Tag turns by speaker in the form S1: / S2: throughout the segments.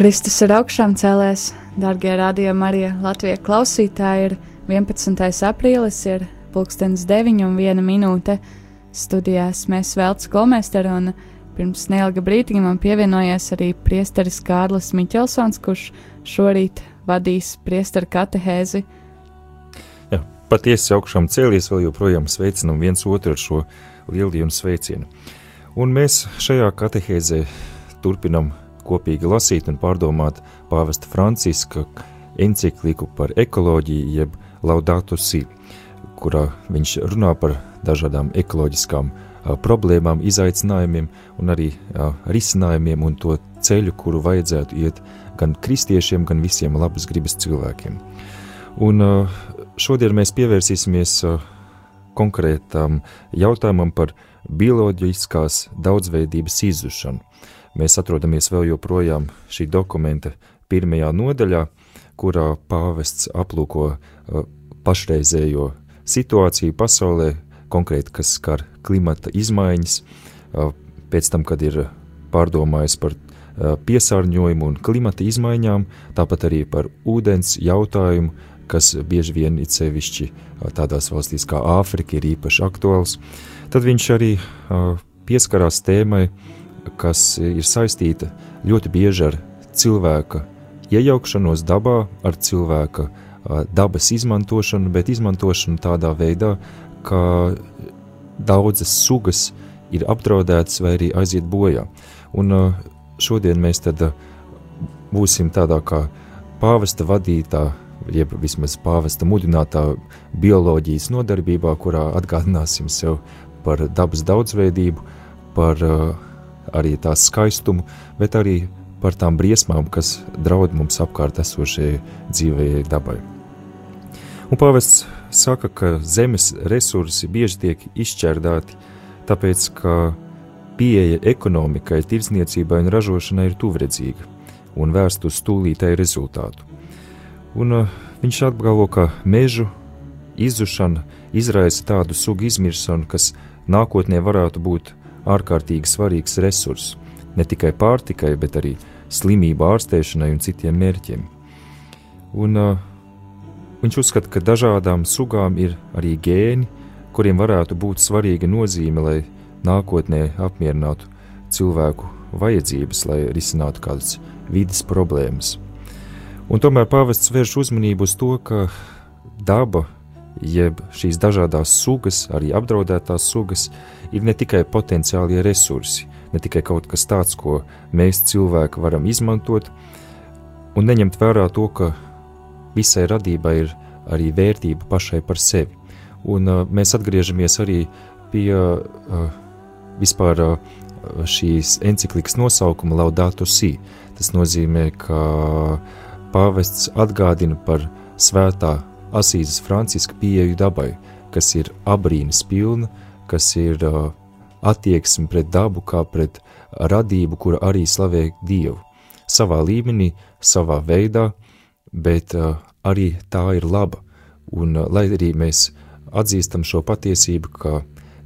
S1: Kristus ir augšām cēlēs, darbie radījumi arī Latvijas klausītāji. Ir 11. aprīlis, ir pulkstenis 9 un 1 minūte. Studijās mēs velc Golmēsteru un pirms neilga brīdiņa man pievienojies arī priesteris Kārlis Miķelsons, kurš šorīt vadīs priesteru katehēzi.
S2: Jā, patiesi augšām cēlies, vēl joprojām sveicinam viens otru ar šo lielu sveicienu. Un mēs šajā katehēzē turpinam kopīgi lasīt un pārdomāt pāvesta Franciska encikliku par ekoloģiju, jeb Laudato Si, kurā viņš runā par dažādām ekoloģiskām problēmām, izaicinājumiem un arī risinājumiem un to ceļu, kuru vajadzētu iet gan kristiešiem, gan visiem labas gribas cilvēkiem. Un šodien mēs pievērsīsimies konkrētam jautājumam par bioloģiskās daudzveidības izzušanu Mēs atrodamies vēl joprojām šī dokumenta pirmajā nodaļā, kurā pāvests aplūko uh, pašreizējo situāciju pasaulē, konkrēti, kas skar klimata izmaiņas, uh, pēc tam, kad ir pārdomājis par uh, piesārņojumu un klimata izmaiņām, tāpat arī par ūdens jautājumu, kas bieži vien ir sevišķi tādās valstīs kā Āfrika ir īpaši aktuāls, tad viņš arī pieskarās tēmai, kas ir saistīta ļoti bieži ar cilvēka iejaukšanos dabā, ar cilvēka dabas izmantošanu, bet izmantošanu tādā veidā, ka daudzas sugas ir apdraudētas vai arī aiziet bojā. Un šodien mēs tad būsim tādā kā pāvesta vadītā, jeb vismaz pāvesta mudinātā bioloģijas nodarbībā, kurā atgādināsim sev par dabas daudzveidību, par uh, arī tās skaistumu, bet arī par tām briesmām, kas draud mums apkārt esošajai dzīvējai dabai. Un pāvests saka, ka zemes resursi bieži tiek izšķērdāti, tāpēc, ka pieeja ekonomikai, tirdzniecībai un ražošanai ir tuvredzīga un vērsta uz tūlītēju rezultātu. Un uh, viņš apgalvo, ka mežu izzušana izraisa tādu sugu izmirsanu, kas nākotnē varētu būt ārkārtīgi svarīgs resurss ne tikai pārtikai, bet arī slimību ārstēšanai un citiem mērķiem. Un, uh, viņš uzskata, ka dažādām sugām ir arī gēni, kuriem varētu būt svarīga nozīme, lai nākotnē apmierinātu cilvēku vajadzības, lai risinātu kādas vidas problēmas. Un tomēr pāvests vērš uzmanību uz to, ka daba, jeb šīs dažādas sugas, arī apdraudētās sugas, ir ne tikai potenciālie resursi, ne tikai kaut kas tāds, ko mēs cilvēki varam izmantot, un neņemt vērā to, ka visai radībai ir arī vērtība pašai par sevi. Un uh, mēs atgriežamies arī pie uh, vispār uh, šīs enciklikas nosaukuma Laudato Si. Tas nozīmē, ka pāvests atgādina par svētā Asīzes Franciska pieeju dabai, kas ir abrīnas pilna, uh, kas ir uh, attieksme pret dabu kā pret radību, kura arī slavē Dievu. Savā līmenī, savā veidā, bet uh, arī tā ir laba. Un uh, lai arī mēs atzīstam šo patiesību, ka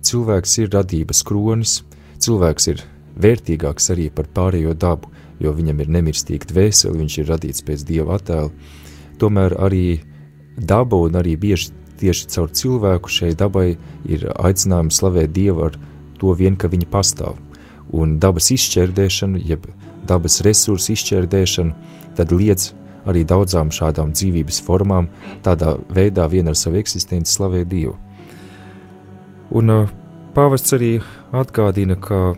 S2: cilvēks ir radības kronis, cilvēks ir vērtīgāks arī par pārējo dabu, jo viņam ir nemirstīga dvēsele, viņš ir radīts pēc Dieva attēla, tomēr arī daba un arī bieži tieši caur cilvēku šai dabai ir aicinājums slavēt Dievu ar to vien, ka viņa pastāv. Un dabas izšķērdēšana, jeb dabas resursu izšķērdēšana, tad liedz arī daudzām šādām dzīvības formām tādā veidā vien ar savu eksistenci slavēt Dievu. Un pāvests arī atgādina, ka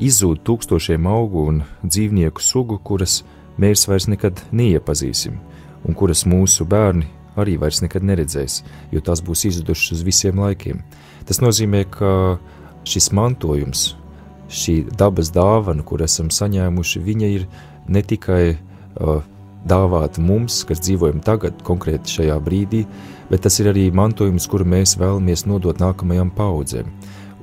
S2: izzūd tūkstošiem augu un dzīvnieku sugu, kuras mēs vairs nekad neiepazīsim, un kuras mūsu bērni arī vairs nekad neredzēs, jo tās būs izzudušas uz visiem laikiem. Tas nozīmē, ka šis mantojums, šī dabas dāvana, kur esam saņēmuši, viņa ir ne tikai uh, dāvāta mums, kas dzīvojam tagad, konkrēti šajā brīdī, bet tas ir arī mantojums, kuru mēs vēlamies nodot nākamajām paudzēm.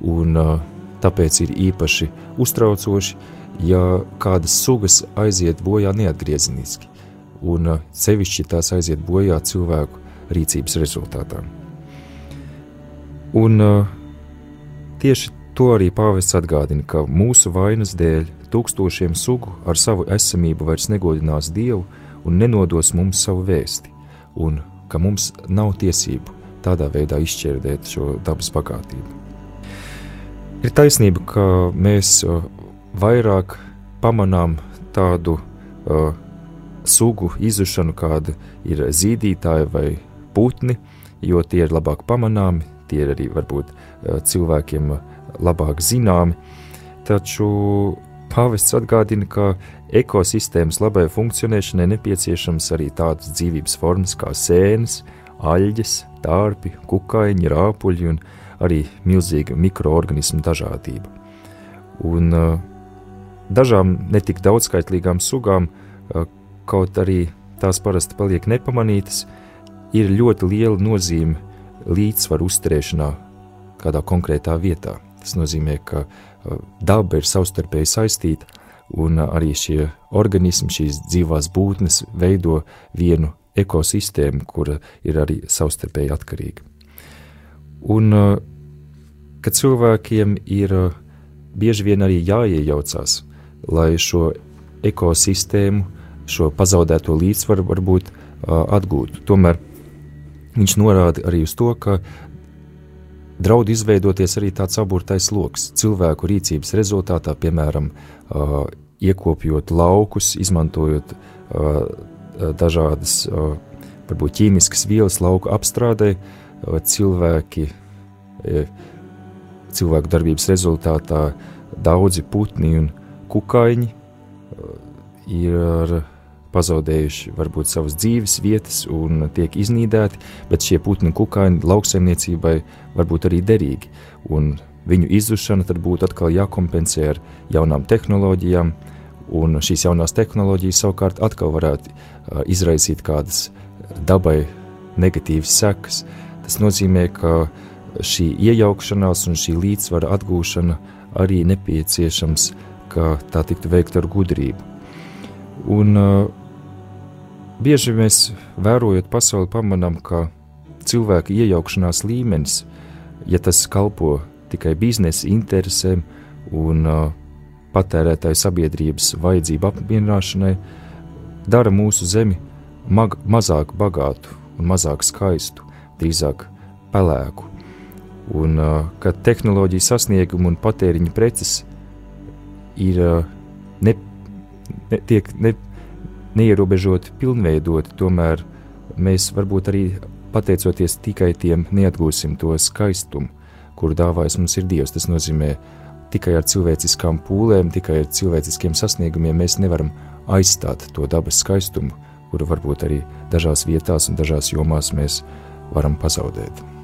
S2: Un uh, tāpēc ir īpaši uztraucoši, ja kādas sugas aiziet bojā neatgriezeniski un uh, sevišķi tās aiziet bojā cilvēku rīcības rezultātā. Un uh, tieši to arī pāvests atgādina, ka mūsu vainas dēļ tūkstošiem sugu ar savu esamību vairs negodinās Dievu un nenodos mums savu vēsti, un ka mums nav tiesību tādā veidā izšķērdēt šo dabas bagātību. Ir taisnība, ka mēs uh, vairāk pamanām tādu uh, sugu izušanu, kāda ir zīdītāji vai putni, jo tie ir labāk pamanāmi, tie ir arī varbūt uh, cilvēkiem labāk zināmi. Taču pāvests atgādina, ka ekosistēmas labai funkcionēšanai nepieciešams arī tādas dzīvības formas kā sēnes, aļģes, tārpi, kukaiņi, rāpuļi un arī milzīga mikroorganismu dažādība. Un uh, dažām netik daudzskaitlīgām sugām, kaut arī tās parasti paliek nepamanītas, ir ļoti liela nozīme līdzsvaru uzturēšanā kādā konkrētā vietā. Tas nozīmē, ka uh, daba ir savstarpēji saistīta, un arī šie organismi, šīs dzīvās būtnes veido vienu ekosistēmu, kura ir arī savstarpēji atkarīga. Un, ka cilvēkiem ir bieži vien arī jāiejaucās, lai šo ekosistēmu, šo pazaudēto līdzsvaru varbūt atgūtu. Tomēr viņš norāda arī uz to, ka draud izveidoties arī tāds aburtais lokus cilvēku rīcības rezultātā, piemēram, iekopjot laukus, izmantojot dažādas, varbūt ķīmiskas vielas lauku apstrādē, cilvēki, cilvēku darbības rezultātā daudzi putni un kukaiņi ir pazaudējuši varbūt savas dzīves vietas un tiek iznīdēti, bet šie putni kukaiņi lauksaimniecībai var būt arī derīgi, un viņu izzušana tad būtu atkal jākompensē ar jaunām tehnoloģijām, un šīs jaunās tehnoloģijas savukārt atkal varētu izraisīt kādas dabai negatīvas sekas. Tas nozīmē, ka šī iejaukšanās un šī līdzsvara atgūšana arī nepieciešams, ka tā tiktu veikta ar gudrību. Un uh, bieži mēs vērojot pasauli pamanām, ka cilvēka iejaukšanās līmenis, ja tas kalpo tikai biznesa interesēm un uh, patērētāju sabiedrības vajadzību apmierināšanai, dara mūsu zemi mag, mazāk bagātu un mazāk skaistu, drīzāk pelēku. Un uh, kad tehnoloģija sasnieguma un patēriņa preces ir uh, ne, ne, tiek ne, neierobežoti, pilnveidoti, tomēr mēs varbūt arī pateicoties tikai tiem neatgūsim to skaistumu, kuru dāvājas mums ir Dievs. Tas nozīmē, tikai ar cilvēciskām pūlēm, tikai ar cilvēciskiem sasniegumiem mēs nevaram aizstāt to dabas skaistumu, kuru varbūt arī dažās vietās un dažās jomās mēs varam pazaudēt.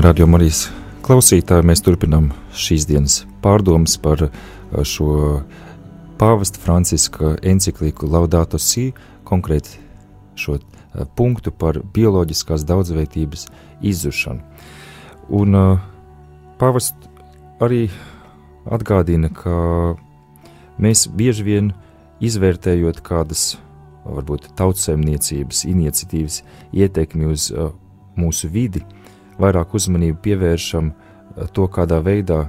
S2: Cienījamie radio Marijas klausītāji, mēs turpinām šīs dienas pārdomas par uh, šo pāvesta Franciska encikliku Laudāto Si, konkrēti šo uh, punktu par bioloģiskās daudzveidības izzušanu. Un uh, pāvests arī atgādina, ka mēs bieži vien izvērtējot kādas varbūt tautsēmniecības iniciatīvas ietekmi uz mūsu vidi, vairāk uzmanību pievēršam eh, to, kādā veidā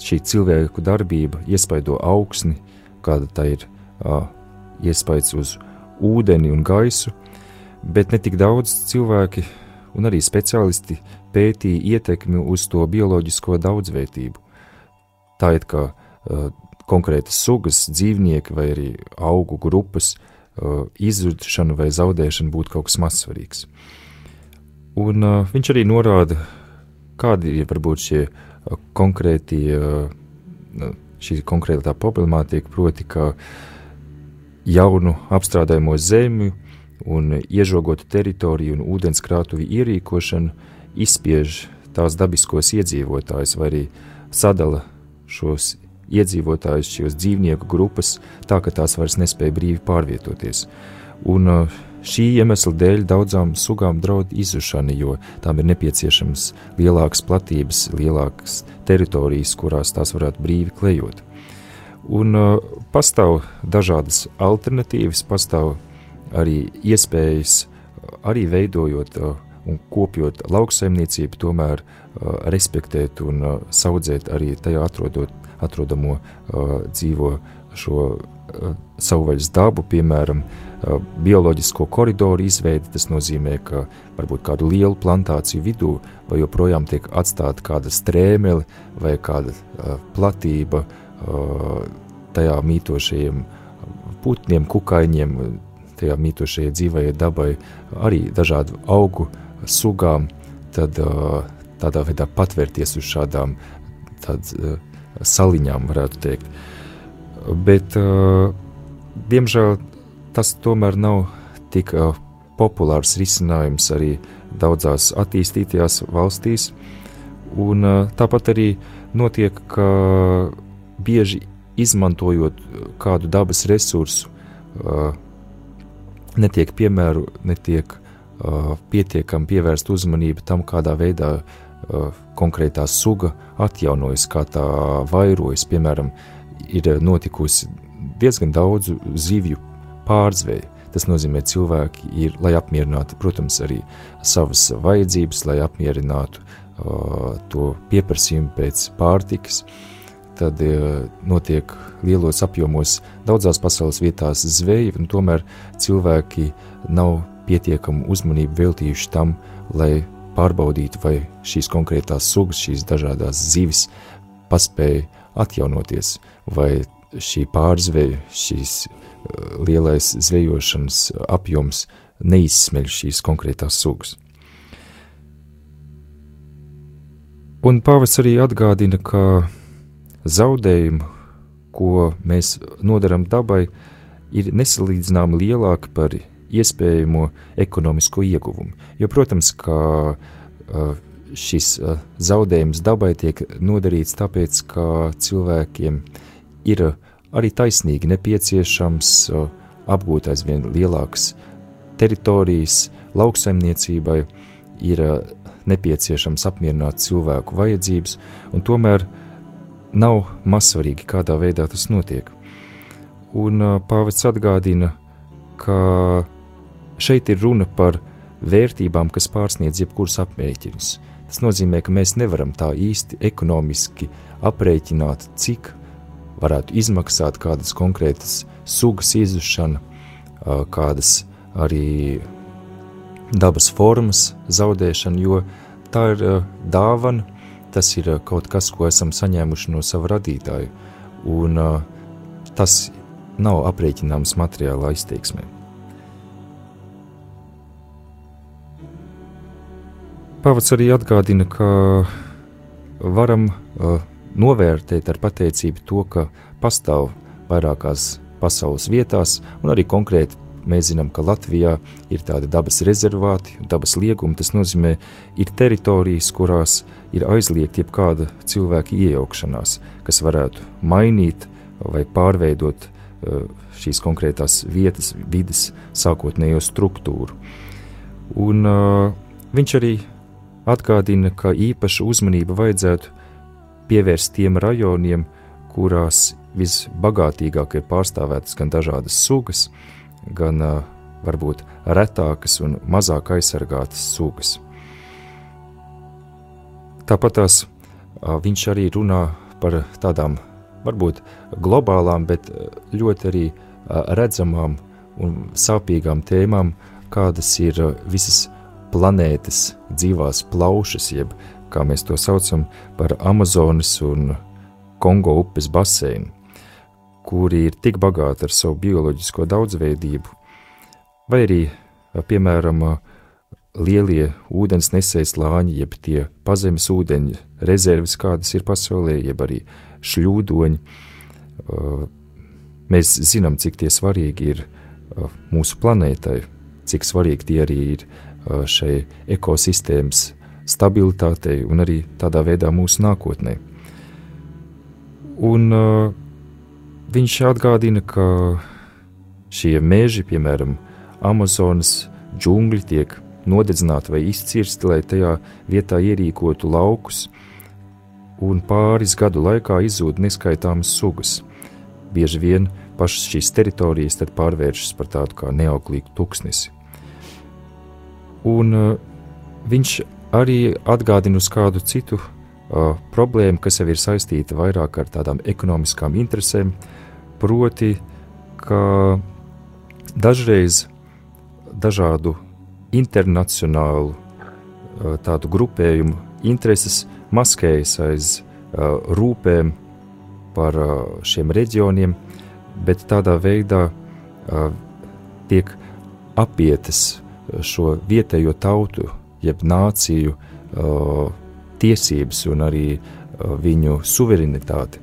S2: šī cilvēku darbība iespaido augsni, kāda tā ir uh, iespējas uz ūdeni un gaisu, bet ne tik daudz cilvēki un arī speciālisti pētīja ietekmi uz to bioloģisko daudzveidību. Tā ir kā uh, konkrētas sugas, dzīvnieki vai arī augu grupas uh, izzušana vai zaudēšana būtu kaut kas mazsvarīgs. Un uh, viņš arī norāda, kādi ir varbūt šie uh, konkrētie, uh, šī konkrētā problemātika, proti, ka jaunu apstrādājumu zemi un iežogotu teritoriju un ūdenskrātuvi ierīkošanu izspiež tās dabiskos iedzīvotājus vai arī sadala šos iedzīvotājus, šos dzīvnieku grupas, tā ka tās vairs nespēja brīvi pārvietoties. Un uh, Šī iemesla dēļ daudzām sugām draud izzušana, jo tām ir nepieciešams lielākas platības, lielākas teritorijas, kurās tās varētu brīvi klejot. Un uh, pastāv dažādas alternatīvas, pastāv arī iespējas, arī veidojot uh, un kopjot lauksaimniecību, tomēr uh, respektēt un uh, saudzēt arī tajā atrodot, atrodamo uh, dzīvo šo uh, savvaļas dabu, piemēram, uh, bioloģisko koridoru izveidi. Tas nozīmē, ka varbūt kādu lielu plantāciju vidū vai joprojām tiek atstāta kāda strēmele vai kāda uh, platība uh, tajā mītošajiem putniem, kukaiņiem, tajā mītošajai dzīvajai dabai, arī dažādu augu sugām, tad uh, tādā veidā patvērties uz šādām tād, uh, saliņām, varētu teikt. Bet, uh, diemžēl, tas tomēr nav tik uh, populārs risinājums arī daudzās attīstītajās valstīs. Un, uh, tāpat arī notiek, ka bieži izmantojot kādu dabas resursu, uh, netiek piemēru, netiek pietiekami pievērst uzmanību tam, kādā veidā konkrētā suga atjaunojas, kā tā vairojas. Piemēram, ir notikusi diezgan daudz zivju pārzveju. Tas nozīmē, ka cilvēki ir, lai apmierinātu, protams, arī savas vajadzības, lai apmierinātu uh, to pieprasījumu pēc pārtikas. Tad uh, notiek lielos apjomos daudzās pasaules vietās zveja, un tomēr cilvēki nav pietiekamu uzmanību veltījuši tam, lai pārbaudītu, vai šīs konkrētās sugas, šīs dažādas zivis paspēja atjaunoties, vai šī pārzveja, šīs lielais zvejošanas apjoms neizsmeļ šīs konkrētās sugas. Un pāvis arī atgādina, ka zaudējumi, ko mēs nodaram dabai, ir nesalīdzināmi lielāki par iespējamo ekonomisko ieguvumu. Jo, protams, ka šis zaudējums dabai tiek nodarīts tāpēc, ka cilvēkiem ir arī taisnīgi nepieciešams apgūt aizvien lielākas teritorijas, lauksaimniecībai ir nepieciešams apmierināt cilvēku vajadzības, un tomēr nav mazsvarīgi, kādā veidā tas notiek. Un pāvests atgādina, ka šeit ir runa par vērtībām, kas pārsniedz jebkurus aprēķinus. Tas nozīmē, ka mēs nevaram tā īsti ekonomiski aprēķināt, cik varētu izmaksāt kādas konkrētas sugas izušana, kādas arī dabas formas zaudēšana, jo tā ir dāvana, tas ir kaut kas, ko esam saņēmuši no sava radītāja, un tas nav aprēķināms materiālā izteiksmē. Pavats arī atgādina, ka varam uh, novērtēt ar pateicību to, ka pastāv vairākās pasaules vietās, un arī konkrēti mēs zinām, ka Latvijā ir tādi dabas rezervāti, dabas liegumi. Tas nozīmē, ir teritorijas, kurās ir aizliegta jebkāda cilvēka iejaukšanās, kas varētu mainīt vai pārveidot uh, šīs konkrētās vietas, vidas sākotnējo struktūru. Un, uh, viņš arī atgādina, ka īpaša uzmanība vajadzētu pievērst tiem rajoniem, kurās visbagātīgāk ir pārstāvētas gan dažādas sugas, gan varbūt retākas un mazāk aizsargātas sugas. Tāpat tās viņš arī runā par tādām varbūt globālām, bet ļoti arī redzamām un sāpīgām tēmām, kādas ir visas planētas dzīvās plaušas, jeb kā mēs to saucam par Amazonas un Kongo upes baseinu kuri ir tik bagāti ar savu bioloģisko daudzveidību, vai arī, piemēram, lielie ūdens nesējas lāņi, jeb tie pazemes ūdeņi rezerves, kādas ir pasaulē, jeb arī šļūdoņi. Mēs zinām, cik tie svarīgi ir mūsu planētai, cik svarīgi tie arī ir šai ekosistēmas stabilitātei un arī tādā veidā mūsu nākotnē. Un uh, Viņš atgādina, ka šie meži, piemēram, Amazonas džungļi, tiek nodedzināti vai izcirsti, lai tajā vietā ierīkotu laukus, un pāris gadu laikā izzūd neskaitāmas sugas. Bieži vien pašas šīs teritorijas tad pārvēršas par tādu kā neauglīgu tuksnesi. Un uh, viņš arī atgādina uz kādu citu uh, problēmu, kas jau ir saistīta vairāk ar tādām ekonomiskām interesēm, uh, proti, ka dažreiz dažādu internacionālu tādu grupējumu intereses maskējas aiz uh, rūpēm par uh, šiem reģioniem, bet tādā veidā uh, tiek apietas šo vietējo tautu, jeb nāciju tiesības un arī viņu suverenitāti.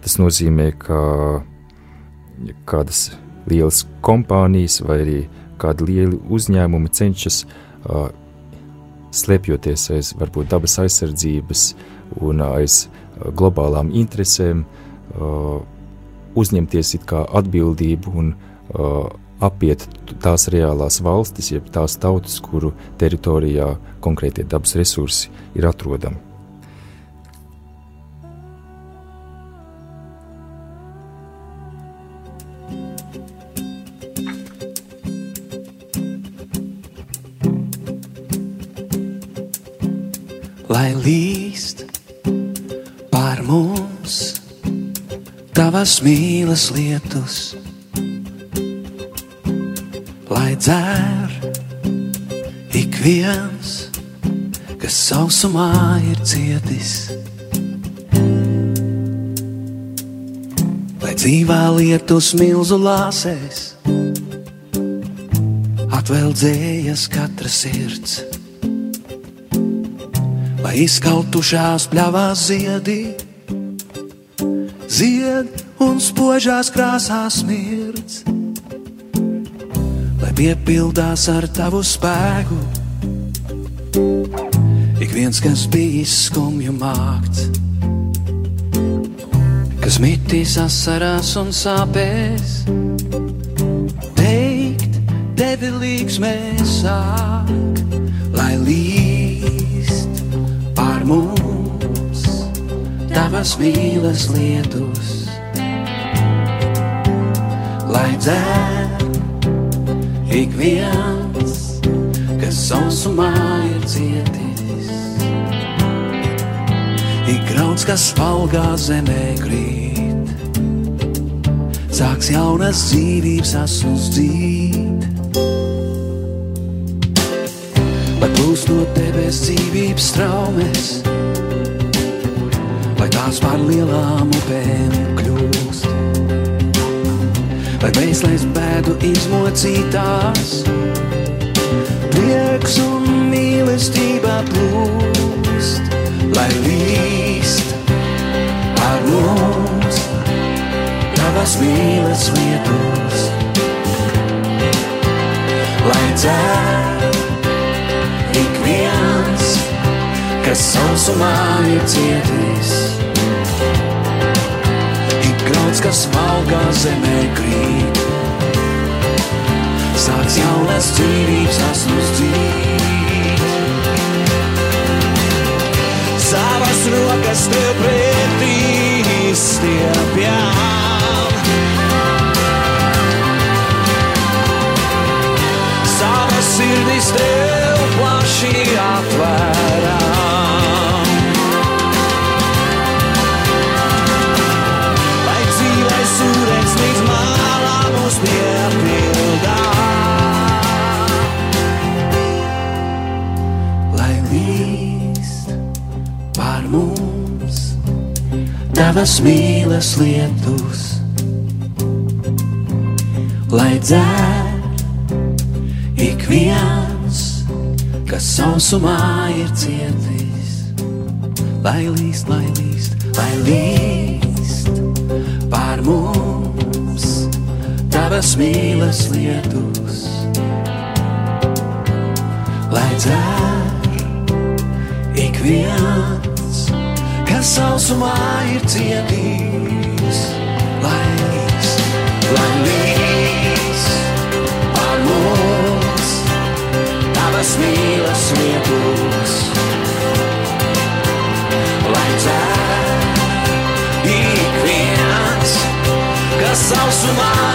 S2: Tas nozīmē, ka kādas lielas kompānijas vai arī kādi lieli uzņēmumi cenšas uh, slēpjoties aiz varbūt dabas aizsardzības un aiz uh, globālām interesēm, uh, uzņemties it kā atbildību un uh, apiet tās reālās valstis, jeb tās tautas, kuru teritorijā konkrētie dabas resursi ir atrodami.
S3: lai līst pār mums tavas mīlas lietus, dzēr ik viens, kas sausumā ir cietis. Lai dzīvā lietus milzu lāsēs, atveldzējas katra sirds. Lai izkautušās pļavās ziedi, zied un spožās krāsās lai piepildās ar tavu spēku. Ik viens, kas bijis skumju mākts, kas mitīs asarās un sāpēs, teikt, tevi līgsmēs sāk, lai līdz mums tavas mīlas lietus, lai dzēr ik viens, kas sausumā ir cietis. Ik grauds, kas valgā zemē krīt, sāks jaunas dzīvības asus dzīt. lai plūst no debes dzīvības traumes, lai tās pār lielām upēm kļūst. Lai mēslēs bēdu izmocītās, prieks un mīlestība plūst, lai līst ar mums tavas mīlas lietus. dzer ik viens, kas sausumā ir cietis. Grauds, kas valgā zemē krīt, sāks jaunas dzīvības asnus dzīt. Savas rokas tev pretī stiepjām. sirdis tev plaši atvērām. Tavas mīlas lietus, lai dzēr ik viens, kas sausumā ir cietis, lai līst, lai līst, lai līst pār mums tavas mīlas lietus, lai dzer ik viens, kas sausumā ir cietis, lai līst, lai līst pār mums tavas mīlas vietos. Lai dzēr ik viens, kas sausumā ir cieties.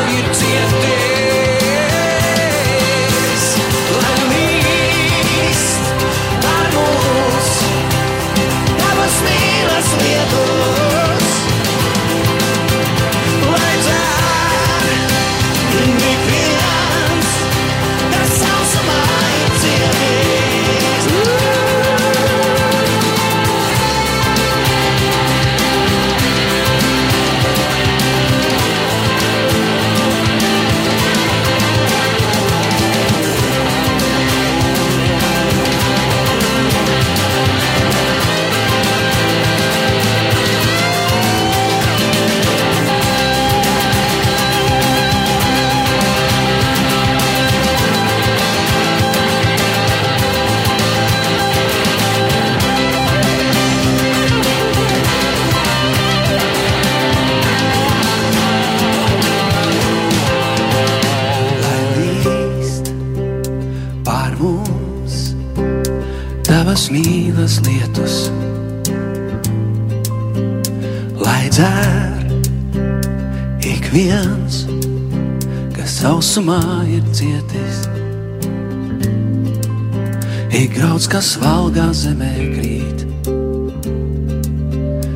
S3: Grauds, kas valgā zemē krīt.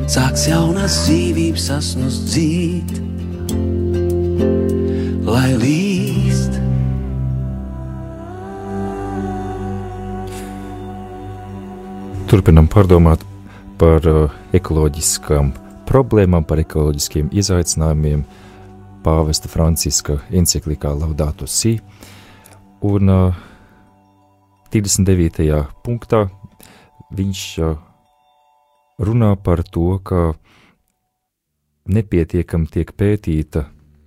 S3: Sāks jaunas dzīvības asnus dzīt, lai līst.
S2: Turpinam pārdomāt par uh, ekoloģiskām problēmām, par ekoloģiskiem izaicinājumiem, pāvesta Franciska enciklikā Laudato Si. Un uh, 29. punktā viņš runā par to, ka nepietiekami tiek pētīta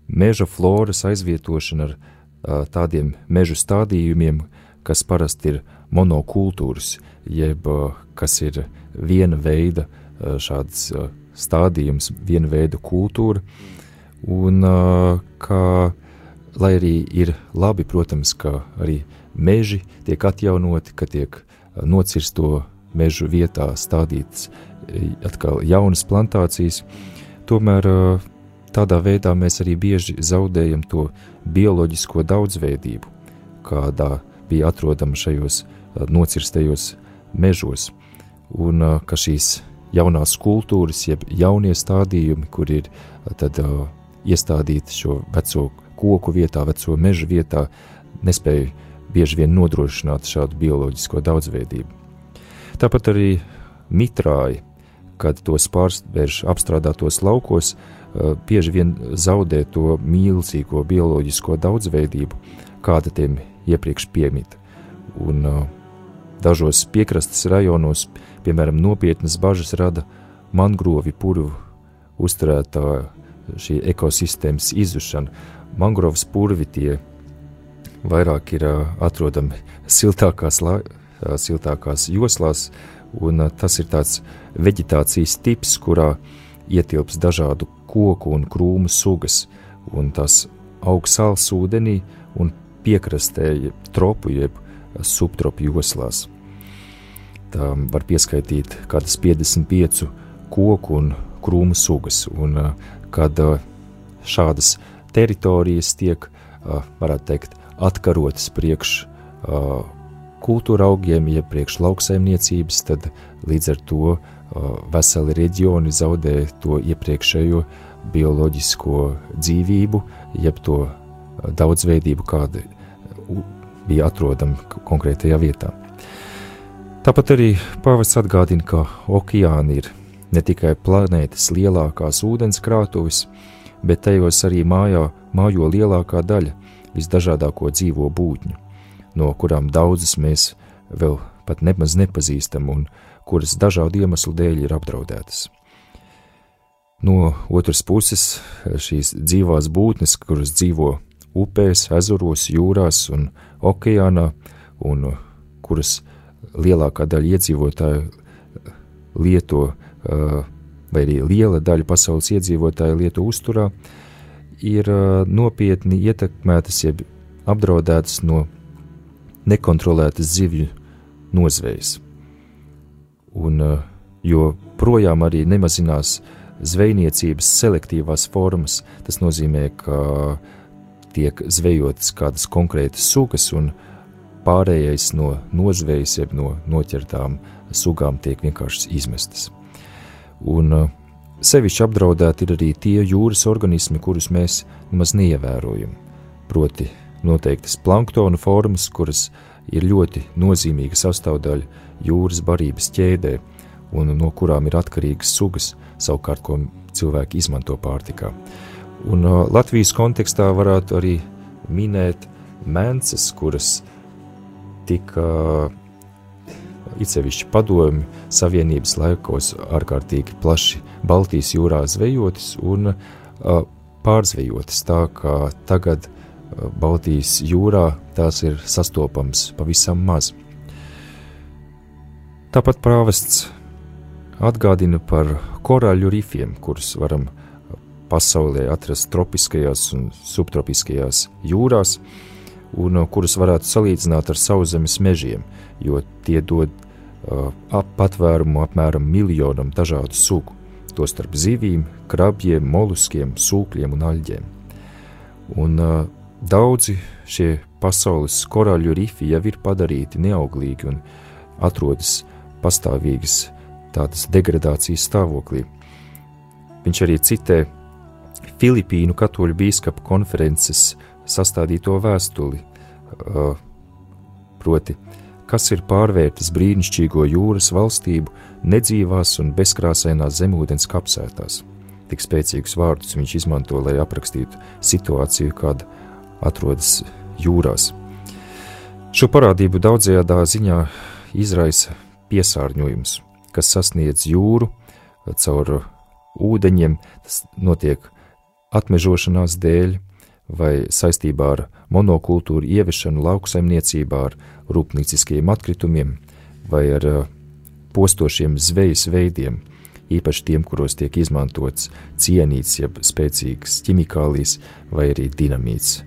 S2: meža floras aizvietošana ar tādiem mežu stādījumiem, kas parasti ir monokultūras, jeb kas ir viena veida šāds stādījums, viena veida kultūra. Un kā, lai arī ir labi, protams, ka arī meži tiek atjaunoti, ka tiek nocirsto mežu vietā stādītas atkal jaunas plantācijas, tomēr tādā veidā mēs arī bieži zaudējam to bioloģisko daudzveidību, kādā bija atrodama šajos nocirstajos mežos, un ka šīs jaunās kultūras, jeb jaunie stādījumi, kur ir tad uh, iestādīt šo veco koku vietā, veco meža vietā, nespēja bieži vien nodrošināt šādu bioloģisko daudzveidību. Tāpat arī mitrāji, kad tos pārsvērš apstrādātos laukos, eh, bieži vien zaudē to mīlestīgo bioloģisko daudzveidību, kāda tiem iepriekš piemita. Un eh, dažos piekrastes rajonos, piemēram, nopietnas bažas rada mangrovi purvu uzturētāju šī ekosistēmas izušana. Mangrovas purvi tie vairāk ir atrodami siltākās, la, siltākās joslās, un tas ir tāds veģetācijas tips, kurā ietilps dažādu koku un krūmu sugas, un tas aug sāls ūdenī un piekrastē tropu jeb subtropu joslās. Tā var pieskaitīt kādas 55 koku un krūmu sugas, un kad šādas teritorijas tiek, varētu teikt, atkarotas priekš kultūra augiem, jeb priekš lauksaimniecības, tad līdz ar to veseli reģioni zaudē to iepriekšējo bioloģisko dzīvību, jeb to daudzveidību, kāda bija atrodama konkrētajā vietā. Tāpat arī pāvests atgādina, ka okeāni ir ne tikai planētas lielākās ūdenskrātuves, bet tajos arī mājā, mājo lielākā daļa visdažādāko dzīvo būtņu, no kurām daudzas mēs vēl pat nemaz nepazīstam un kuras dažādu iemeslu dēļ ir apdraudētas. No otras puses, šīs dzīvās būtnes, kuras dzīvo upēs, ezeros, jūrās un okeānā, un kuras lielākā daļa iedzīvotāju lieto, vai arī liela daļa pasaules iedzīvotāju lieto uzturā, ir nopietni ietekmētas, jeb apdraudētas no nekontrolētas zivju nozvejas. Un, jo projām arī nemazinās zvejniecības selektīvās formas, tas nozīmē, ka tiek zvejotas kādas konkrētas sugas, un pārējais no nozvejas, jeb no noķertām sugām tiek vienkārši izmestas. Un uh, Sevišķi apdraudēti ir arī tie jūras organismi, kurus mēs nemaz neievērojam. Proti, noteiktas planktona formas, kuras ir ļoti nozīmīga sastāvdaļa jūras barības ķēdē, un no kurām ir atkarīgas sugas, savukārt, ko cilvēki izmanto pārtikā. Un uh, Latvijas kontekstā varētu arī minēt mēnesis, kuras tika uh, it sevišķi padomju savienības laikos ārkārtīgi plaši Baltijas jūrā zvejotas un pārzvejotas, tā kā tagad Baltijas jūrā tās ir sastopams pavisam maz. Tāpat prāvests atgādina par korāļu rifiem, kurus varam pasaulē atrast tropiskajās un subtropiskajās jūrās, un kurus varētu salīdzināt ar sauszemes mežiem, jo tie dod ap patvērumu apmēram miljonam dažādu sugu, tostarp zivīm, krabjiem, moluskiem, sūkļiem un aļģiem. Un uh, daudzi šie pasaules korāļu rifi jau ir padarīti neauglīgi un atrodas pastāvīgas tādas degradācijas stāvoklī. Viņš arī citē Filipīnu katoļu bīskapa konferences sastādīto vēstuli, uh, proti, kas ir pārvērtis brīnišķīgo jūras valstību nedzīvās un bezkrāsainās zemūdens kapsētās. Tik spēcīgus vārdus viņš izmanto, lai aprakstītu situāciju, kāda atrodas jūrās. Šo parādību daudzajādā ziņā izraisa piesārņojums, kas sasniedz jūru caur ūdeņiem, tas notiek atmežošanās dēļ vai saistībā ar monokultūru ieviešanu lauksaimniecībā ar rūpnīciskiem atkritumiem vai ar uh, postošiem zvejas veidiem, īpaši tiem, kuros tiek izmantots cienīts, jeb spēcīgs ķimikālijas vai arī dinamīts.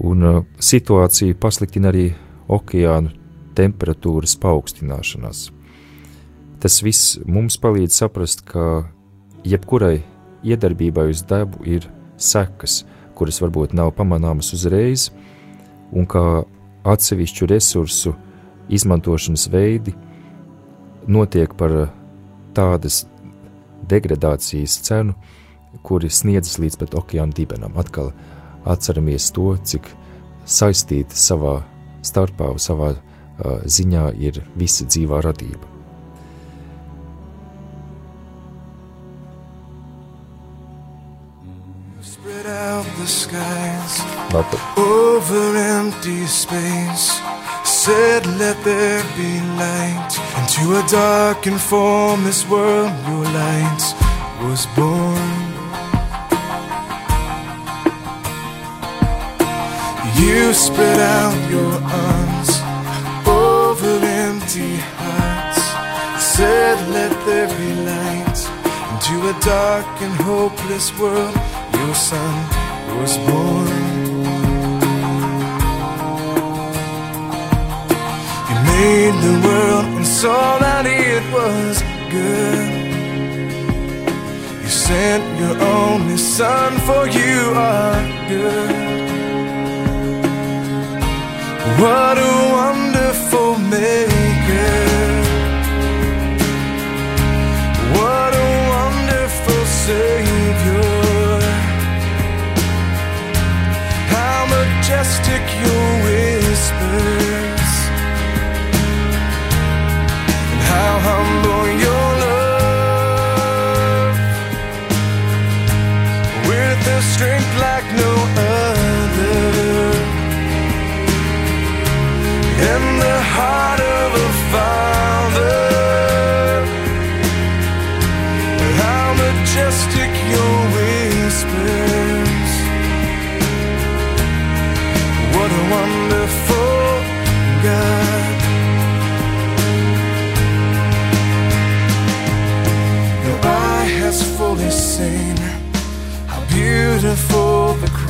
S2: Un uh, situāciju pasliktina arī okeānu temperatūras paaugstināšanās. Tas viss mums palīdz saprast, ka jebkurai iedarbībai uz dabu ir sekas, kuras varbūt nav pamanāmas uzreiz, un ka atsevišķu resursu izmantošanas veidi notiek par tādas degradācijas cenu, kuri sniedzas līdz pat okeāna dibenam. Atkal atceramies to, cik saistīta savā starpā, savā uh, ziņā ir visa dzīvā radība.
S3: Out the skies
S2: Labi.
S3: over empty space. Said, Let there be light. Into a dark and formless world, your light was born.
S4: You spread out your arms over empty hearts. Said, Let there be light into a dark and hopeless world. Your son was born. You made the world and saw that it was good. You sent your only son, for you are good. What a wonderful maker. Majestic your whispers. And how humble your love. With a strength like no other and the heart of a father.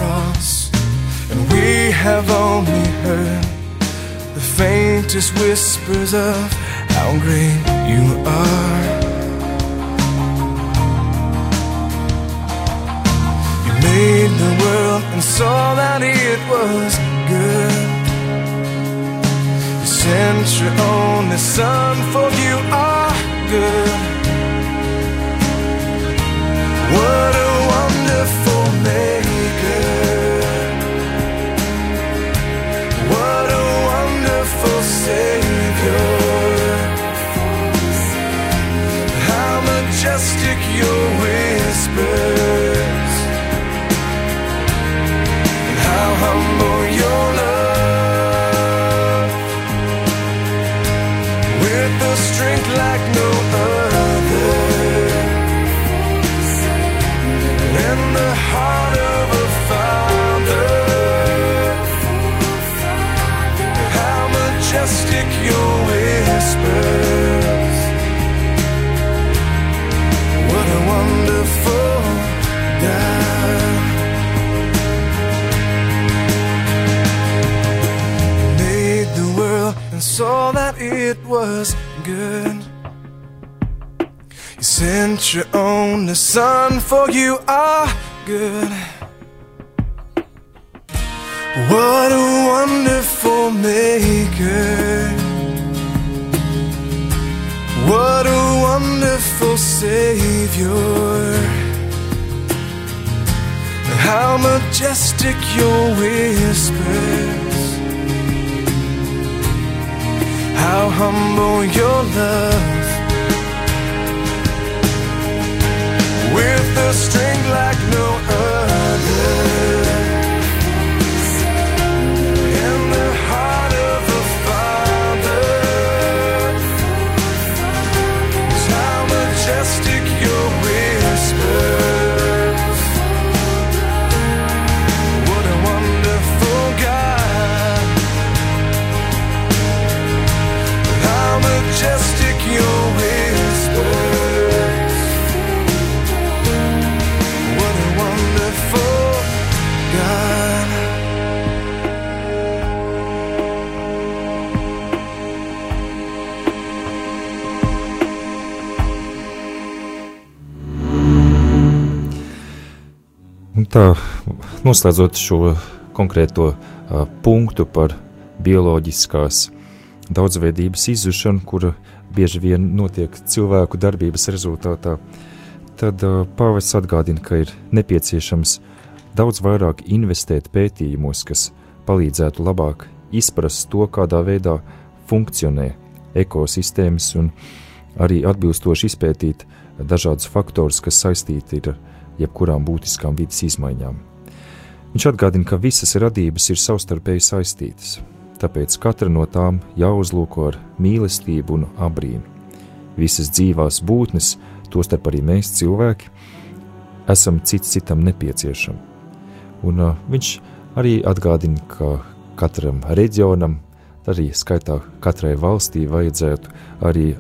S4: Cross, and we have only heard the faintest whispers of how great you are. You made the world and saw that it was good. You sent your only son, for you are good. Your only son, for you are good. What a wonderful maker. What a wonderful savior. How majestic your whispers. How humble your love. the string like no other.
S2: Tā, noslēdzot šo konkrēto uh, punktu par bioloģiskās daudzveidības izzušanu, kura bieži vien notiek cilvēku darbības rezultātā, tad uh, pāvests atgādina, ka ir nepieciešams daudz vairāk investēt pētījumos, kas palīdzētu labāk izprast to, kādā veidā funkcionē ekosistēmas un arī atbilstoši izpētīt dažādus faktorus, kas saistīti ir ar jebkurām būtiskām vidas izmaiņām. Viņš atgādina, ka visas radības ir savstarpēji saistītas, tāpēc katra no tām jāuzlūko ar mīlestību un abrīnu. Visas dzīvās būtnes, tostarp arī mēs, cilvēki, esam cits citam nepieciešami. Un uh, viņš Arī atgādina, ka katram reģionam, arī skaitā katrai valstī vajadzētu arī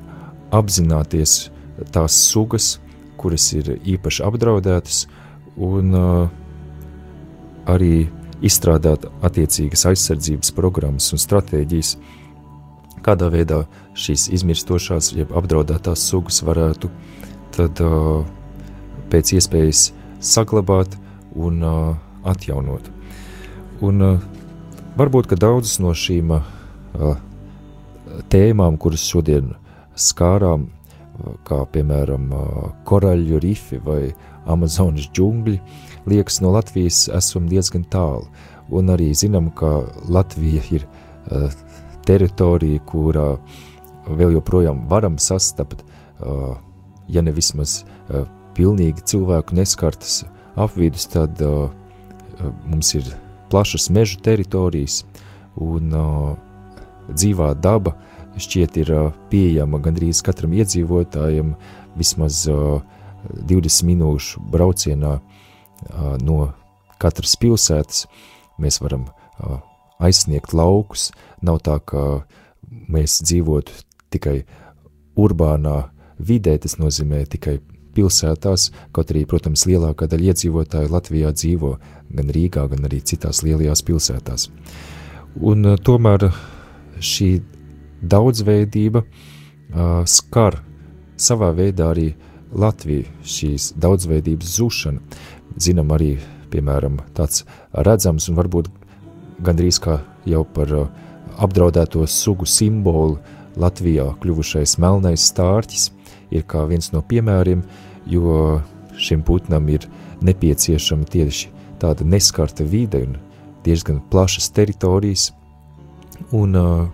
S2: apzināties tās sugas, kuras ir īpaši apdraudētas, un uh, arī izstrādāt attiecīgas aizsardzības programmas un stratēģijas, kādā veidā šīs izmirstošās, jeb apdraudētās sugas varētu tad, uh, pēc iespējas saglabāt un uh, atjaunot. Un, varbūt, ka daudzas no šīm tēmām, kuras šodien skārām, kā piemēram koraļu rifi vai Amazonas džungļi, liekas, no Latvijas esam diezgan tālu. Un arī zinām, ka Latvija ir uh, teritorija, kurā vēl joprojām varam sastapt, uh, ja ne vismaz uh, pilnīgi cilvēku neskartas apvidus, tad mums ir plašas meža teritorijas un dzīvā daba šķiet ir pieejama gandrīz katram iedzīvotājam vismaz 20 minūšu braucienā no katras pilsētas. Mēs varam aizsniegt laukus, nav tā, ka mēs dzīvotu tikai urbānā vidē, tas nozīmē tikai pilsētās, kaut arī, protams, lielākā daļa iedzīvotāju Latvijā dzīvo gan Rīgā, gan arī citās lielajās pilsētās. Un tomēr šī daudzveidība uh, skar savā veidā arī Latviju, šīs daudzveidības zušana. Zinām arī, piemēram, tāds redzams un varbūt gandrīz kā jau par uh, apdraudēto sugu simbolu Latvijā kļuvušais melnais stārķis ir kā viens no piemēriem, jo šim putnam ir nepieciešama tieši tāda neskarta vide un diezgan plašas teritorijas, un uh,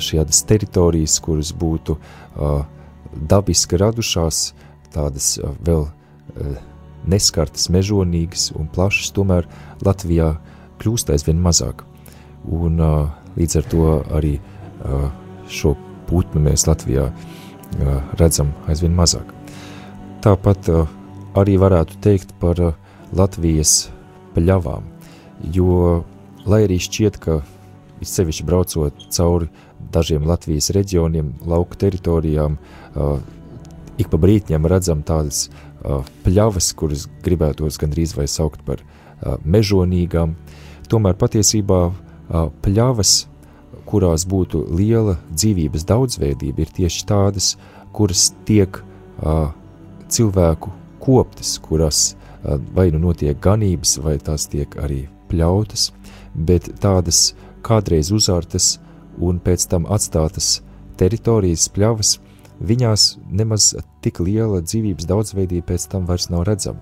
S2: šādas teritorijas, kuras būtu uh, dabiski radušās, tādas uh, vēl uh, neskartas, mežonīgas un plašas, tomēr Latvijā kļūst aizvien mazāk. Un uh, līdz ar to arī uh, šo putnu mēs Latvijā uh, redzam aizvien mazāk. Tāpat uh, arī varētu teikt par uh, Latvijas pļavām, jo, lai arī šķiet, ka izsevišķi braucot cauri dažiem Latvijas reģioniem, lauku teritorijām, uh, ik pa brītņiem redzam tādas uh, pļavas, kuras gribētos gandrīz vai saukt par uh, mežonīgām. Tomēr patiesībā pļavas, kurās būtu liela dzīvības daudzveidība, ir tieši tādas, kuras tiek cilvēku koptas, kurās vai nu notiek ganības, vai tās tiek arī pļautas, bet tādas kādreiz uzārtas un pēc tam atstātas teritorijas pļavas, viņās nemaz tik liela dzīvības daudzveidība pēc tam vairs nav redzama.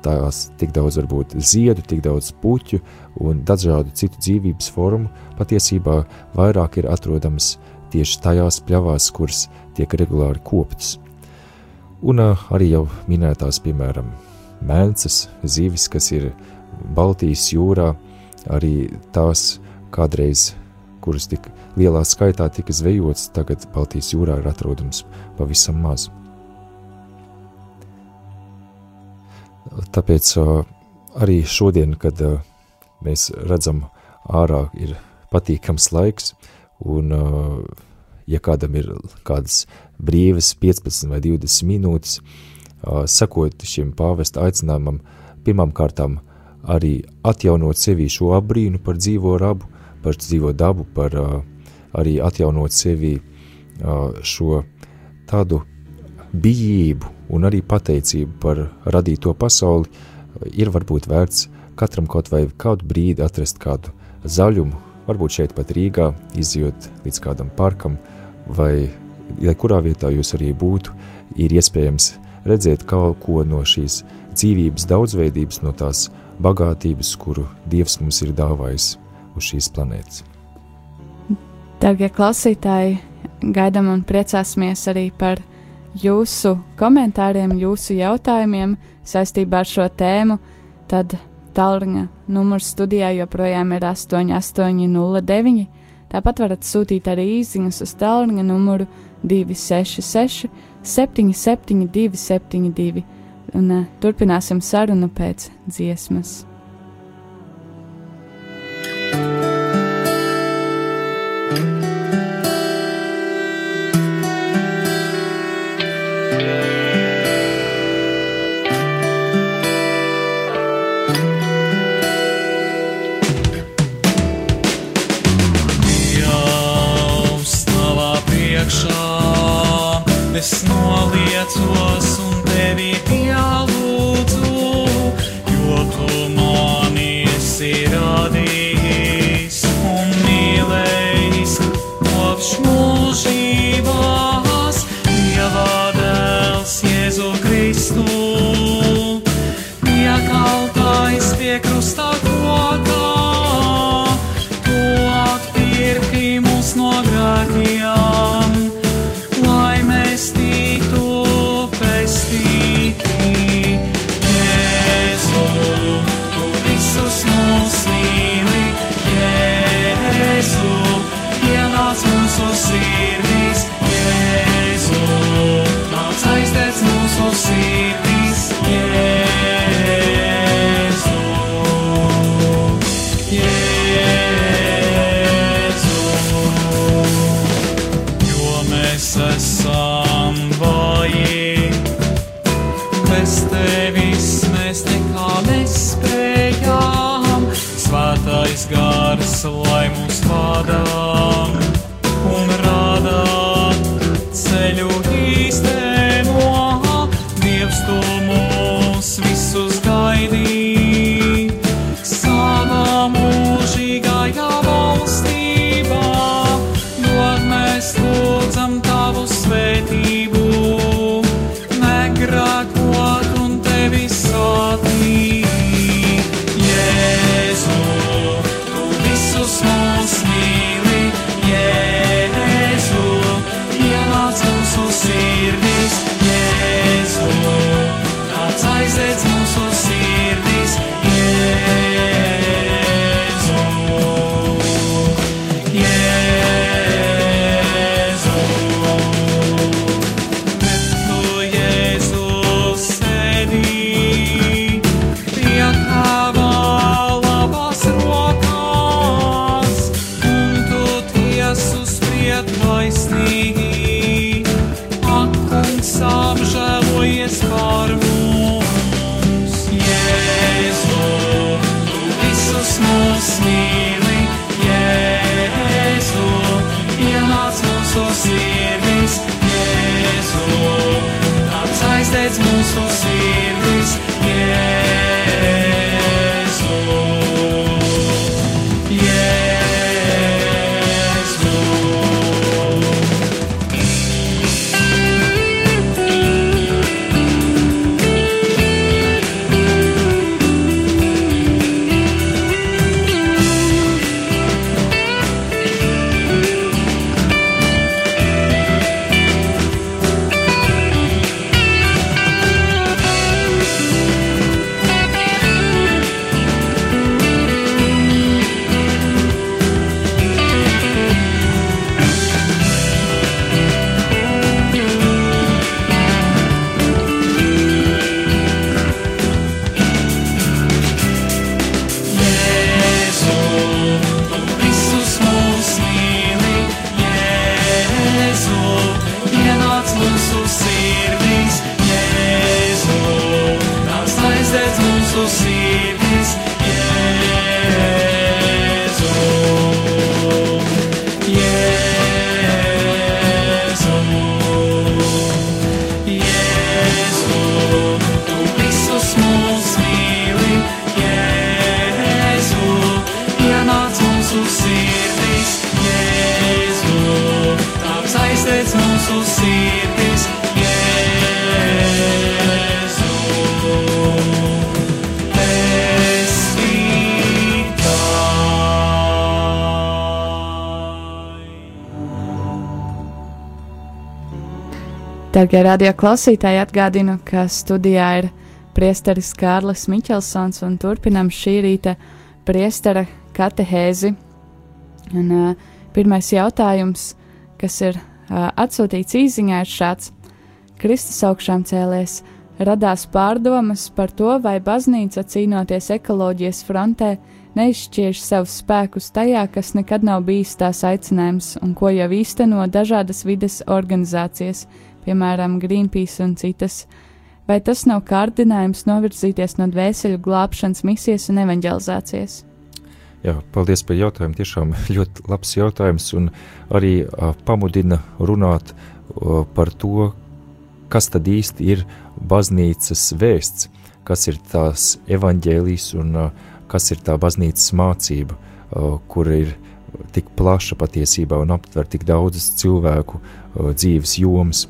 S2: Tās tik daudz varbūt ziedu, tik daudz puķu un dažādu citu dzīvības formu patiesībā vairāk ir atrodams tieši tajās pļavās, kuras tiek regulāri koptas. Un arī jau minētās, piemēram, mēnesis, zivis, kas ir Baltijas jūrā, arī tās kādreiz, kuras tik lielā skaitā tika zvejots, tagad Baltijas jūrā ir atrodams pavisam maz. Tāpēc arī šodien, kad mēs redzam ārā ir patīkams laiks, un ja kādam ir kādas brīvas 15 vai 20 minūtes, sekot šim pāvesta aicinājumam, pirmām kārtām arī atjaunot sevī šo abrīnu par dzīvo rabu, par dzīvo dabu, par arī atjaunot sevī uh, šo tādu bijību un arī pateicību par radīto pasauli, ir varbūt vērts katram kaut vai kādu brīdi atrast kādu zaļumu, varbūt šeit pat Rīgā, izjot līdz kādam parkam, vai lai kurā vietā jūs arī būtu, ir iespējams redzēt kaut ko no šīs dzīvības daudzveidības, no tās bagātības, kuru Dievs mums ir dāvājis uz šīs planētas.
S1: Darbie klausītāji, gaidām un priecāsimies arī par jūsu komentāriem, jūsu jautājumiem saistībā ar šo tēmu. Tad tālruņa numurs studijā joprojām ir 8809. Tāpat varat sūtīt arī īsiņas uz tālruņa numuru 266 772 72. Un uh, turpināsim sarunu pēc dziesmas. Darbie radio klausītāji, atgādinu, ka studijā ir priesteris Kārlis Miķelsons un turpinam šī rīta priestera katehēzi. Un, uh, pirmais jautājums, kas ir uh, atsūtīts īsiņā, ir šāds: Kristus augšām cēlies, radās pārdomas par to, vai baznīca cīnoties ekoloģijas frontē neizšķiež savus spēkus tajā, kas nekad nav bijis tās aicinājums un ko jau īsteno dažādas vides organizācijas, piemēram, Greenpeace un citas. Vai tas nav kārdinājums novirzīties no dvēseli glābšanas misijas un evanģelizācijas?
S2: Jā, paldies par jautājumu. Tiešām ļoti labs jautājums un arī uh, pamudina runāt uh, par to, kas tad īsti ir baznīcas vēsts, kas ir tās evaņģēlijas un kas ir tā baznīcas mācība, kur ir tik plaša patiesībā un aptver tik daudzas cilvēku dzīves jomas.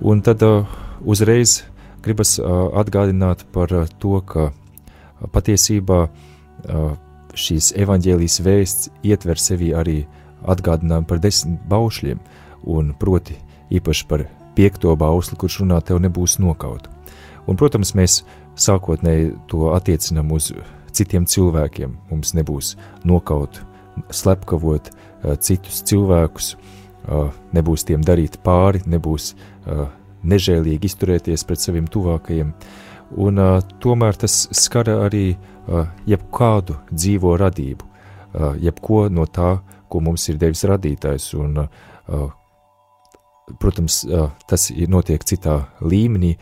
S2: Un tad uzreiz gribas atgādināt par to, ka patiesībā šīs evaņģēlijas vēsts ietver sevi arī atgādinājumu par desmit baušļiem, un proti īpaši par piekto bausli, kurš runā tev nebūs nokaut. Un, protams, mēs sākotnēji to attiecinām uz citiem cilvēkiem. Mums nebūs nokaut, slepkavot uh, citus cilvēkus, uh, nebūs tiem darīt pāri, nebūs nežēlīgi izturēties pret saviem tuvākajiem. Un, tomēr tas skar arī jebkādu dzīvo radību, jebko no tā, ko mums ir devis radītājs. Un, protams, tas notiek citā līmenī,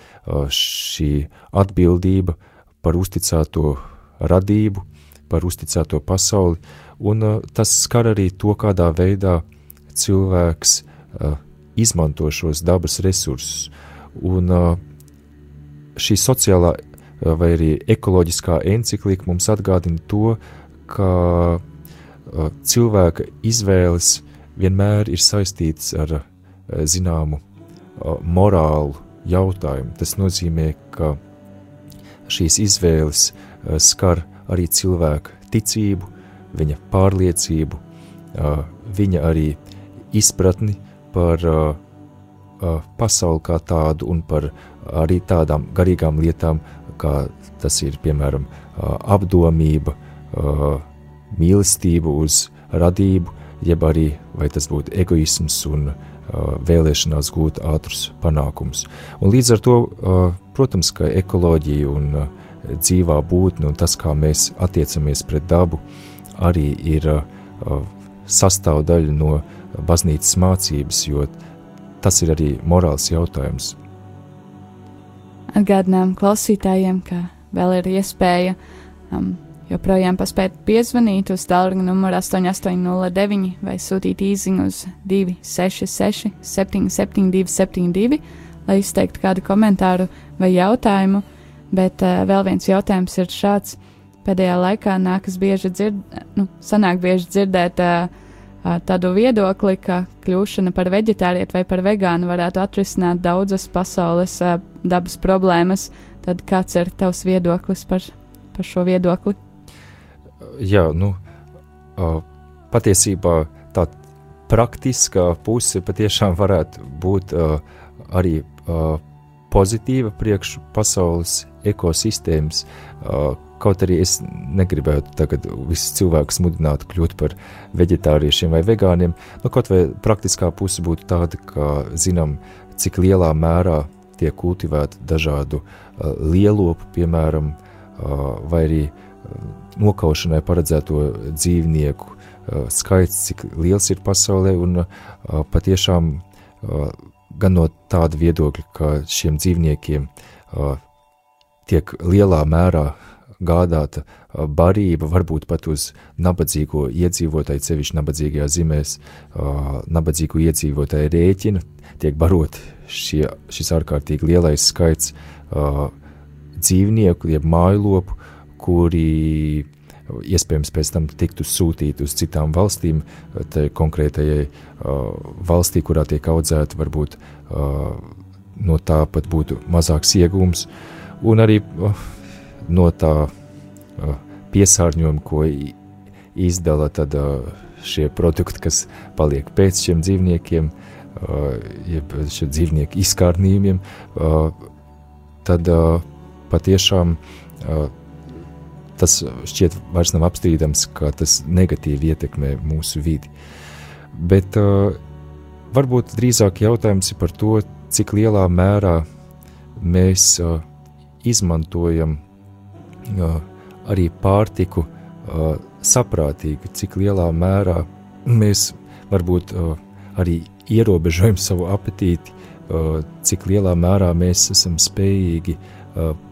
S2: šī atbildība par uzticēto radību, par uzticēto pasauli, un tas skar arī to, kādā veidā cilvēks uh, izmanto šos dabas resursus. Un uh, šī sociālā uh, vai arī ekoloģiskā encyklika mums atgādina to, ka uh, cilvēka izvēles vienmēr ir saistītas ar uh, zināmu uh, morālu jautājumu. Tas nozīmē, ka šīs izvēles uh, skar arī cilvēka ticību, viņa pārliecību, viņa arī izpratni par pasauli kā tādu un par arī tādām garīgām lietām, kā tas ir piemēram apdomība, mīlestība uz radību, jeb arī vai tas būtu egoisms un vēlēšanās gūt ātrus panākumus. Un līdz ar to, protams, ka ekoloģija un dzīvā būtne un tas, kā mēs attiecamies pret dabu, arī ir sastāvdaļa no baznīcas mācības, jo tas ir arī morāls jautājums.
S1: Atgādinām klausītājiem, ka vēl ir iespēja um, joprojām paspēt piezvanīt uz tālruņa numuru 8809 vai sūtīt īsiņu uz 266 772 72, lai izteiktu kādu komentāru vai jautājumu Bet uh, vēl viens jautājums ir šāds. Pēdējā laikā nākas bieži dzird, nu, sanāk bieži dzirdēt uh, tādu viedokli, ka kļūšana par veģetārieti vai par vegānu varētu atrisināt daudzas pasaules dabas problēmas. Tad kāds ir tavs viedoklis par, par šo viedokli?
S2: Jā, nu, patiesībā tā praktiskā puse patiešām varētu būt arī pozitīva priekš pasaules ekosistēmas. Kaut arī es negribētu tagad visus cilvēkus mudināt kļūt par vegetāriešiem vai vegāniem, nu, kaut vai praktiskā puse būtu tāda, ka zinām, cik lielā mērā tiek kultivēta dažādu lielopu, piemēram, vai arī nokaušanai paredzēto dzīvnieku skaits, cik liels ir pasaulē, un patiešām gan no tāda viedokļa, ka šiem dzīvniekiem tiek lielā mērā gādāta barība, varbūt pat uz nabadzīgo iedzīvotāju, sevišķi nabadzīgajā zemēs, nabadzīgo iedzīvotāju rēķina, tiek barot šie, šis ārkārtīgi lielais skaits dzīvnieku, jeb mājlopu, kuri iespējams pēc tam tiktu sūtīti uz citām valstīm, konkrētajai valstī, kurā tiek audzēta, varbūt no tā pat būtu mazāks iegūms. Uh, un arī uh, no tā uh, piesārņojuma, ko izdala tad, uh, šie produkti, kas paliek pēc šiem dzīvniekiem, jeb šiem dzīvnieku izkārnījumiem, tad patiešām tas šķiet vairs nav apstrīdams, ka tas negatīvi ietekmē mūsu vidi. Bet varbūt drīzāk jautājums ir par to, cik lielā mērā mēs uh, izmantojam arī pārtiku saprātīgi, cik lielā mērā mēs varbūt arī ierobežojam savu apetīti, cik lielā mērā mēs esam spējīgi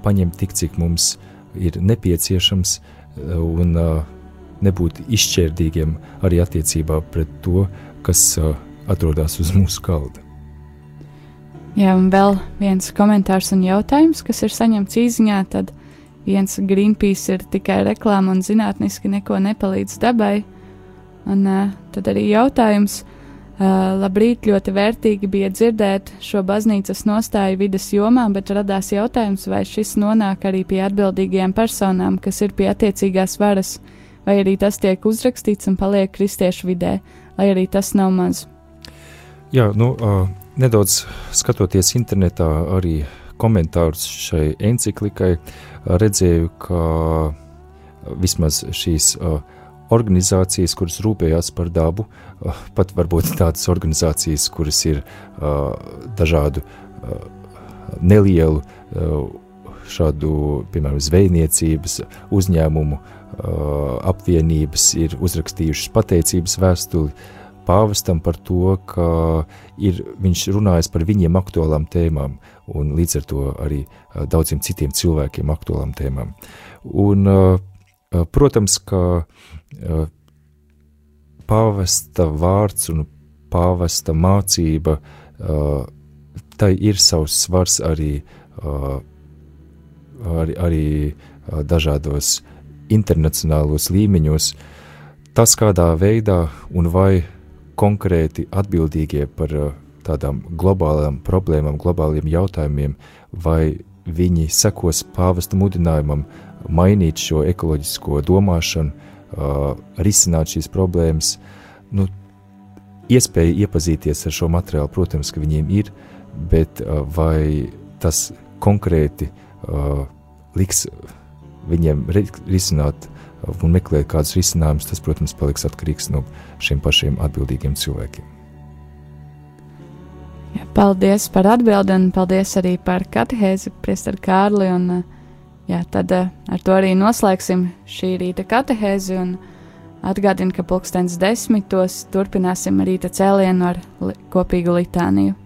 S2: paņemt tik, cik mums ir nepieciešams un nebūt izšķērdīgiem arī attiecībā pret to, kas atrodas uz mūsu galda.
S1: Jā, un vēl viens komentārs un jautājums, kas ir saņemts īsiņā, tad viens Greenpeace ir tikai reklāma un zinātniski neko nepalīdz dabai. Un uh, tad arī jautājums, uh, labrīt, ļoti vērtīgi bija dzirdēt šo baznīcas nostāju vidas jomā, bet radās jautājums, vai šis nonāk arī pie atbildīgajām personām, kas ir pie attiecīgās varas, vai arī tas tiek uzrakstīts un paliek kristiešu vidē, lai arī tas nav maz.
S2: Jā, nu, uh, nedaudz skatoties internetā, arī komentārus šai encyklikai, redzēju, ka vismaz šīs organizācijas, kuras rūpējās par dabu, pat varbūt tādas organizācijas, kuras ir dažādu nelielu šādu, piemēram, zvejniecības uzņēmumu apvienības ir uzrakstījušas pateicības vēstuli pāvestam par to, ka ir, viņš runājas par viņiem aktuālām tēmām un līdz ar to arī daudziem citiem cilvēkiem aktuālām tēmām. Un, protams, ka pāvesta vārds un pāvesta mācība, tai ir savs svars arī, arī, arī dažādos internacionālos līmeņos. Tas, kādā veidā un vai konkrēti atbildīgie par uh, tādām globālām problēmām, globāliem jautājumiem, vai viņi sekos pāvesta mudinājumam mainīt šo ekoloģisko domāšanu, uh, risināt šīs problēmas. Nu, iespēja iepazīties ar šo materiālu, protams, ka viņiem ir, bet uh, vai tas konkrēti uh, liks viņiem risināt un meklēt kādus risinājumus, tas, protams, paliks atkarīgs no šiem pašiem atbildīgiem cilvēkiem.
S1: Jā, paldies par atbildi un paldies arī par katehēzi, Priester Kārli. Un, jā, tad ar to arī noslēgsim šī rīta katehēzi un atgādinu, ka pulkstens desmitos turpināsim rīta cēlienu ar kopīgu litāniju.